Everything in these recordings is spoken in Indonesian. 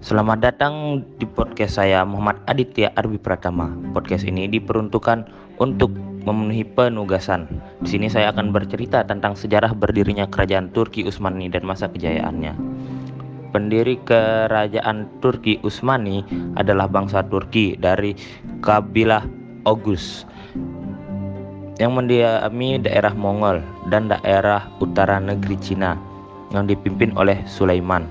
Selamat datang di podcast saya Muhammad Aditya Arbi Pratama. Podcast ini diperuntukkan untuk memenuhi penugasan. Di sini saya akan bercerita tentang sejarah berdirinya kerajaan Turki Utsmani dan masa kejayaannya. Pendiri kerajaan Turki Utsmani adalah bangsa Turki dari kabilah Oghuz yang mendiami daerah Mongol dan daerah utara negeri Cina yang dipimpin oleh Sulaiman.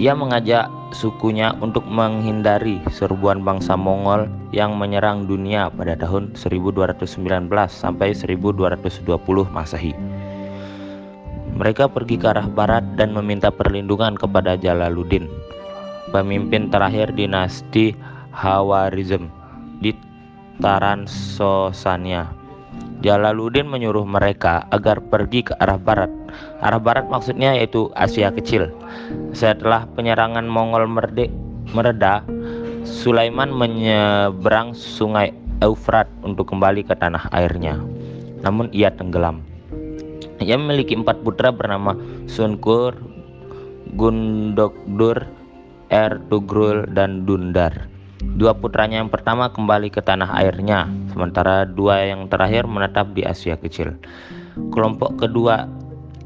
Ia mengajak sukunya untuk menghindari serbuan bangsa Mongol yang menyerang dunia pada tahun 1219 sampai 1220 Masehi. Mereka pergi ke arah barat dan meminta perlindungan kepada Jalaluddin, pemimpin terakhir dinasti Hawarizm di Taransosania. Jalaluddin menyuruh mereka agar pergi ke arah barat. Arah barat maksudnya yaitu Asia Kecil. Setelah penyerangan Mongol merdek mereda, Sulaiman menyeberang sungai Eufrat untuk kembali ke tanah airnya. Namun ia tenggelam. Ia memiliki empat putra bernama Sunkur, Gundokdur, Ertugrul, dan Dundar. Dua putranya yang pertama kembali ke tanah airnya, sementara dua yang terakhir menetap di Asia Kecil. Kelompok kedua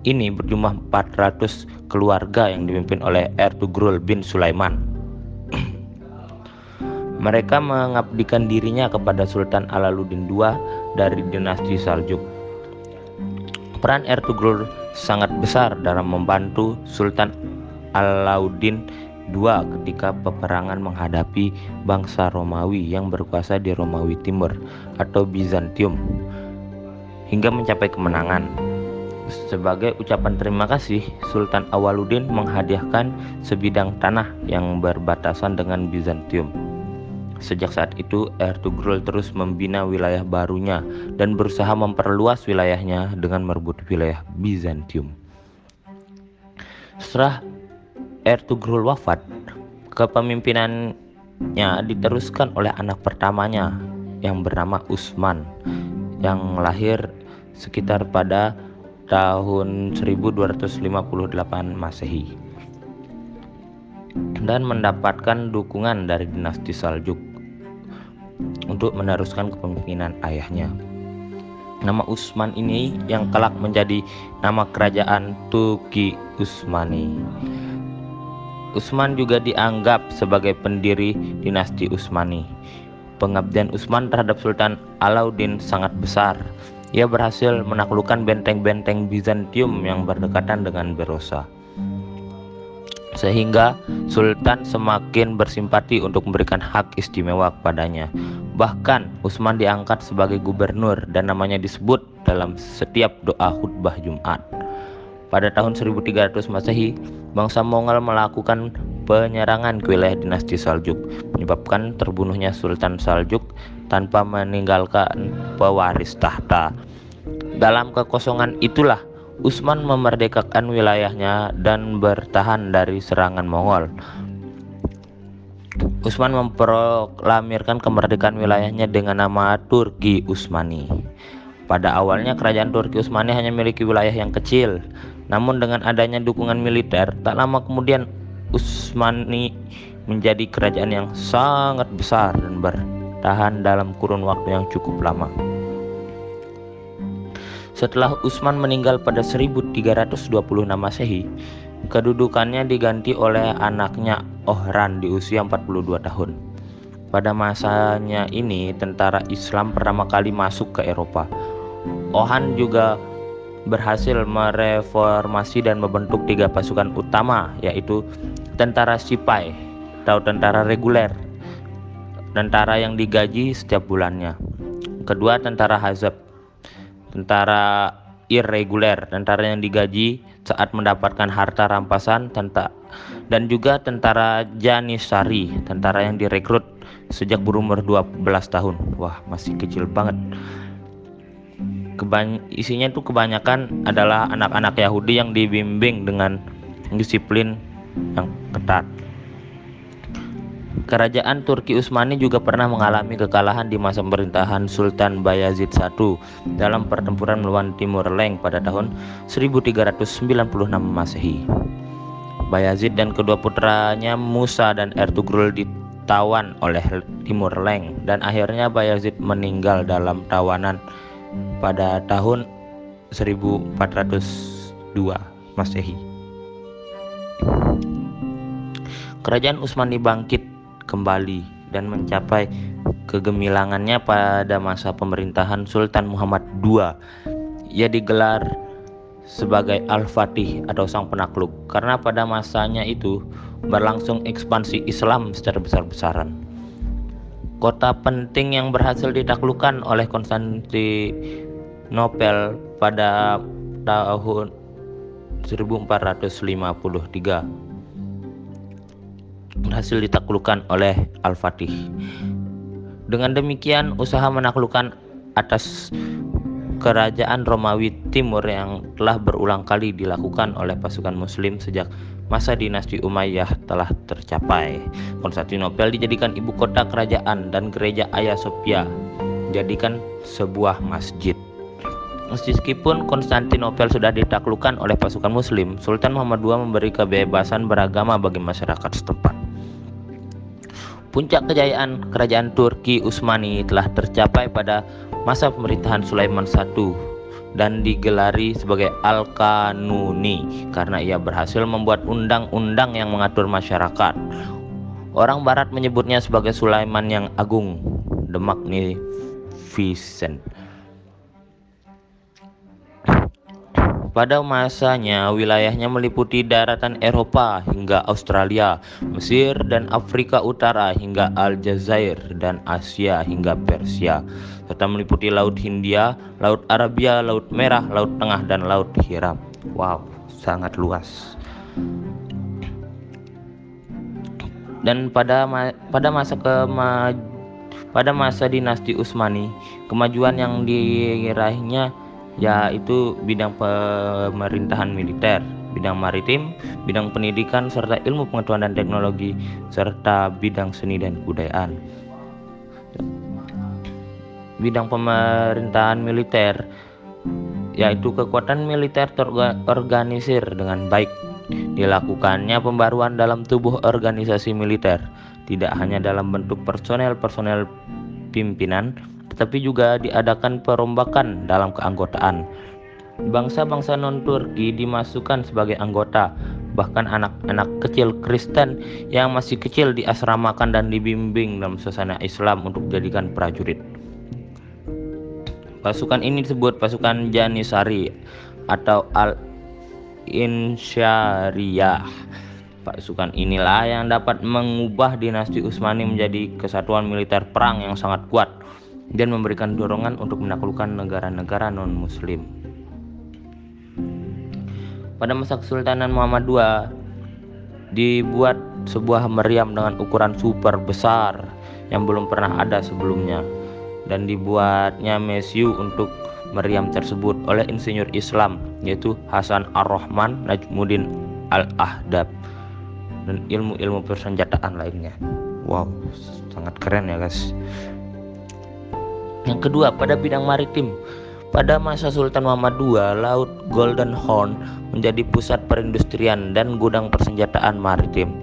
ini berjumlah 400 keluarga yang dipimpin oleh Ertugrul bin Sulaiman. Mereka mengabdikan dirinya kepada Sultan Alaluddin II dari dinasti Saljuk. Peran Ertugrul sangat besar dalam membantu Sultan Alauddin Dua, ketika peperangan menghadapi bangsa Romawi yang berkuasa di Romawi Timur atau Bizantium hingga mencapai kemenangan. Sebagai ucapan terima kasih, Sultan Awaluddin menghadiahkan sebidang tanah yang berbatasan dengan Bizantium. Sejak saat itu, Ertugrul terus membina wilayah barunya dan berusaha memperluas wilayahnya dengan merebut wilayah Bizantium. Setelah Ertugrul wafat, kepemimpinannya diteruskan oleh anak pertamanya yang bernama Usman yang lahir sekitar pada tahun 1258 Masehi dan mendapatkan dukungan dari dinasti Saljuk untuk meneruskan kepemimpinan ayahnya. Nama Usman ini yang kelak menjadi nama kerajaan Turki Utsmani. Utsman juga dianggap sebagai pendiri dinasti Utsmani. Pengabdian Utsman terhadap Sultan Alauddin sangat besar. Ia berhasil menaklukkan benteng-benteng Bizantium yang berdekatan dengan Berosa. Sehingga Sultan semakin bersimpati untuk memberikan hak istimewa kepadanya. Bahkan Utsman diangkat sebagai gubernur dan namanya disebut dalam setiap doa khutbah Jumat. Pada tahun 1300 Masehi, bangsa Mongol melakukan penyerangan ke wilayah dinasti Saljuk, menyebabkan terbunuhnya Sultan Saljuk tanpa meninggalkan pewaris tahta. Dalam kekosongan itulah Utsman memerdekakan wilayahnya dan bertahan dari serangan Mongol. Utsman memproklamirkan kemerdekaan wilayahnya dengan nama Turki Utsmani. Pada awalnya kerajaan Turki Utsmani hanya memiliki wilayah yang kecil, namun dengan adanya dukungan militer, tak lama kemudian Utsmani menjadi kerajaan yang sangat besar dan bertahan dalam kurun waktu yang cukup lama. Setelah Utsman meninggal pada 1326 Masehi, kedudukannya diganti oleh anaknya Ohran di usia 42 tahun. Pada masanya ini, tentara Islam pertama kali masuk ke Eropa. Ohan juga berhasil mereformasi dan membentuk tiga pasukan utama yaitu tentara Sipai atau tentara reguler tentara yang digaji setiap bulannya. Kedua tentara Hazab. Tentara irreguler tentara yang digaji saat mendapatkan harta rampasan tentara dan juga tentara Janisari tentara yang direkrut sejak berumur 12 tahun. Wah masih kecil banget. Kebany isinya itu kebanyakan adalah anak-anak Yahudi yang dibimbing dengan disiplin yang ketat. Kerajaan Turki Utsmani juga pernah mengalami kekalahan di masa pemerintahan Sultan Bayazid I dalam pertempuran melawan Timur Leng pada tahun 1396 Masehi. Bayazid dan kedua putranya Musa dan Ertugrul ditawan oleh Timur Leng dan akhirnya Bayazid meninggal dalam tawanan pada tahun 1402 Masehi. Kerajaan Utsmani bangkit kembali dan mencapai kegemilangannya pada masa pemerintahan Sultan Muhammad II. Ia digelar sebagai Al-Fatih atau Sang Penakluk karena pada masanya itu berlangsung ekspansi Islam secara besar-besaran. Kota penting yang berhasil ditaklukkan oleh Konstantinopel pada tahun 1453 berhasil ditaklukkan oleh Al-Fatih. Dengan demikian, usaha menaklukkan atas kerajaan Romawi Timur yang telah berulang kali dilakukan oleh pasukan muslim sejak masa dinasti Umayyah telah tercapai. Konstantinopel dijadikan ibu kota kerajaan dan gereja Hagia Sophia dijadikan sebuah masjid. Meskipun Konstantinopel sudah ditaklukkan oleh pasukan muslim, Sultan Muhammad II memberi kebebasan beragama bagi masyarakat setempat. Puncak kejayaan kerajaan Turki Utsmani telah tercapai pada masa pemerintahan Sulaiman I dan digelari sebagai Al-Kanuni karena ia berhasil membuat undang-undang yang mengatur masyarakat. Orang barat menyebutnya sebagai Sulaiman yang agung, the magnificent. Pada masanya, wilayahnya meliputi daratan Eropa hingga Australia, Mesir dan Afrika Utara hingga Aljazair dan Asia hingga Persia, serta meliputi Laut Hindia, Laut Arabia, Laut Merah, Laut Tengah, dan Laut Hiram. Wow, sangat luas. Dan pada ma pada masa kema pada masa dinasti Utsmani, kemajuan yang diraihnya yaitu bidang pemerintahan militer, bidang maritim, bidang pendidikan serta ilmu pengetahuan dan teknologi serta bidang seni dan kebudayaan. Bidang pemerintahan militer yaitu kekuatan militer terorganisir dengan baik. Dilakukannya pembaruan dalam tubuh organisasi militer, tidak hanya dalam bentuk personel-personel pimpinan, tetapi juga diadakan perombakan dalam keanggotaan. Bangsa-bangsa non-Turki dimasukkan sebagai anggota, bahkan anak-anak kecil Kristen yang masih kecil diasramakan dan dibimbing dalam suasana Islam untuk dijadikan prajurit. Pasukan ini disebut pasukan Janisari atau Al-Insyariyah. Pasukan inilah yang dapat mengubah dinasti Utsmani menjadi kesatuan militer perang yang sangat kuat dan memberikan dorongan untuk menaklukkan negara-negara non-Muslim. Pada masa Kesultanan Muhammad II, dibuat sebuah meriam dengan ukuran super besar yang belum pernah ada sebelumnya dan dibuatnya mesiu untuk meriam tersebut oleh insinyur Islam yaitu Hasan Ar-Rahman Najmuddin Al-Ahdab dan ilmu-ilmu persenjataan lainnya. Wow, sangat keren ya guys. Yang kedua, pada bidang maritim. Pada masa Sultan Muhammad II, Laut Golden Horn menjadi pusat perindustrian dan gudang persenjataan maritim.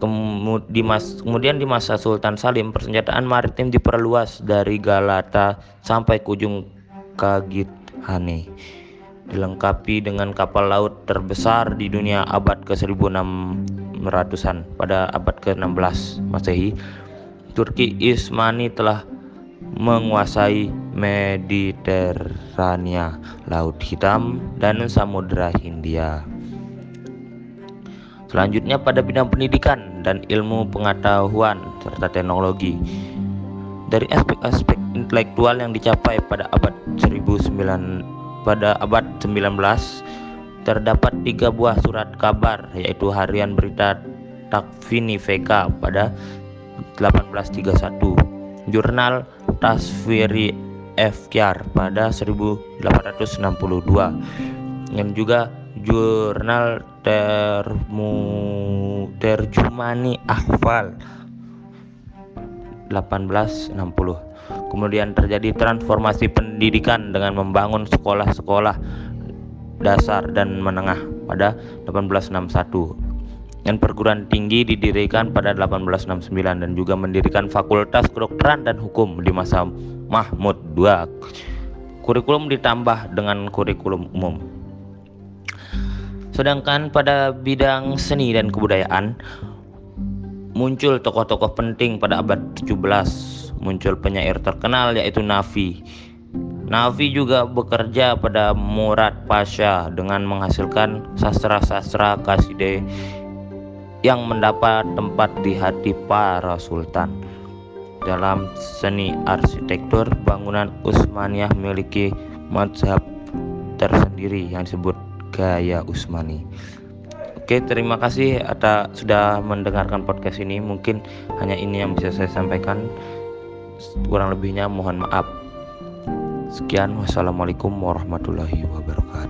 Kemudian di masa Sultan Salim, persenjataan maritim diperluas dari Galata sampai ke ujung Kagithane. Dilengkapi dengan kapal laut terbesar di dunia abad ke-1600-an pada abad ke-16 Masehi Turki Ismani telah menguasai Mediterania, Laut Hitam, dan Samudra Hindia. Selanjutnya pada bidang pendidikan dan ilmu pengetahuan serta teknologi. Dari aspek-aspek intelektual yang dicapai pada abad 19 pada abad 19 terdapat tiga buah surat kabar yaitu harian berita Takvini VK pada 1831, jurnal Tasviri Efkyar pada 1862, dan juga jurnal Termu Terjumani Ahwal 1860. Kemudian terjadi transformasi pendidikan dengan membangun sekolah-sekolah dasar dan menengah pada 1861 dan perguruan tinggi didirikan pada 1869 dan juga mendirikan fakultas kedokteran dan hukum di masa Mahmud II. Kurikulum ditambah dengan kurikulum umum. Sedangkan pada bidang seni dan kebudayaan muncul tokoh-tokoh penting pada abad 17. Muncul penyair terkenal yaitu Nafi. Nafi juga bekerja pada Murad Pasha dengan menghasilkan sastra-sastra kaside yang mendapat tempat di hati para sultan. Dalam seni arsitektur, bangunan Utsmaniyah memiliki mazhab tersendiri yang disebut gaya Utsmani. Oke, terima kasih atas sudah mendengarkan podcast ini. Mungkin hanya ini yang bisa saya sampaikan. Kurang lebihnya mohon maaf. Sekian, wassalamualaikum warahmatullahi wabarakatuh.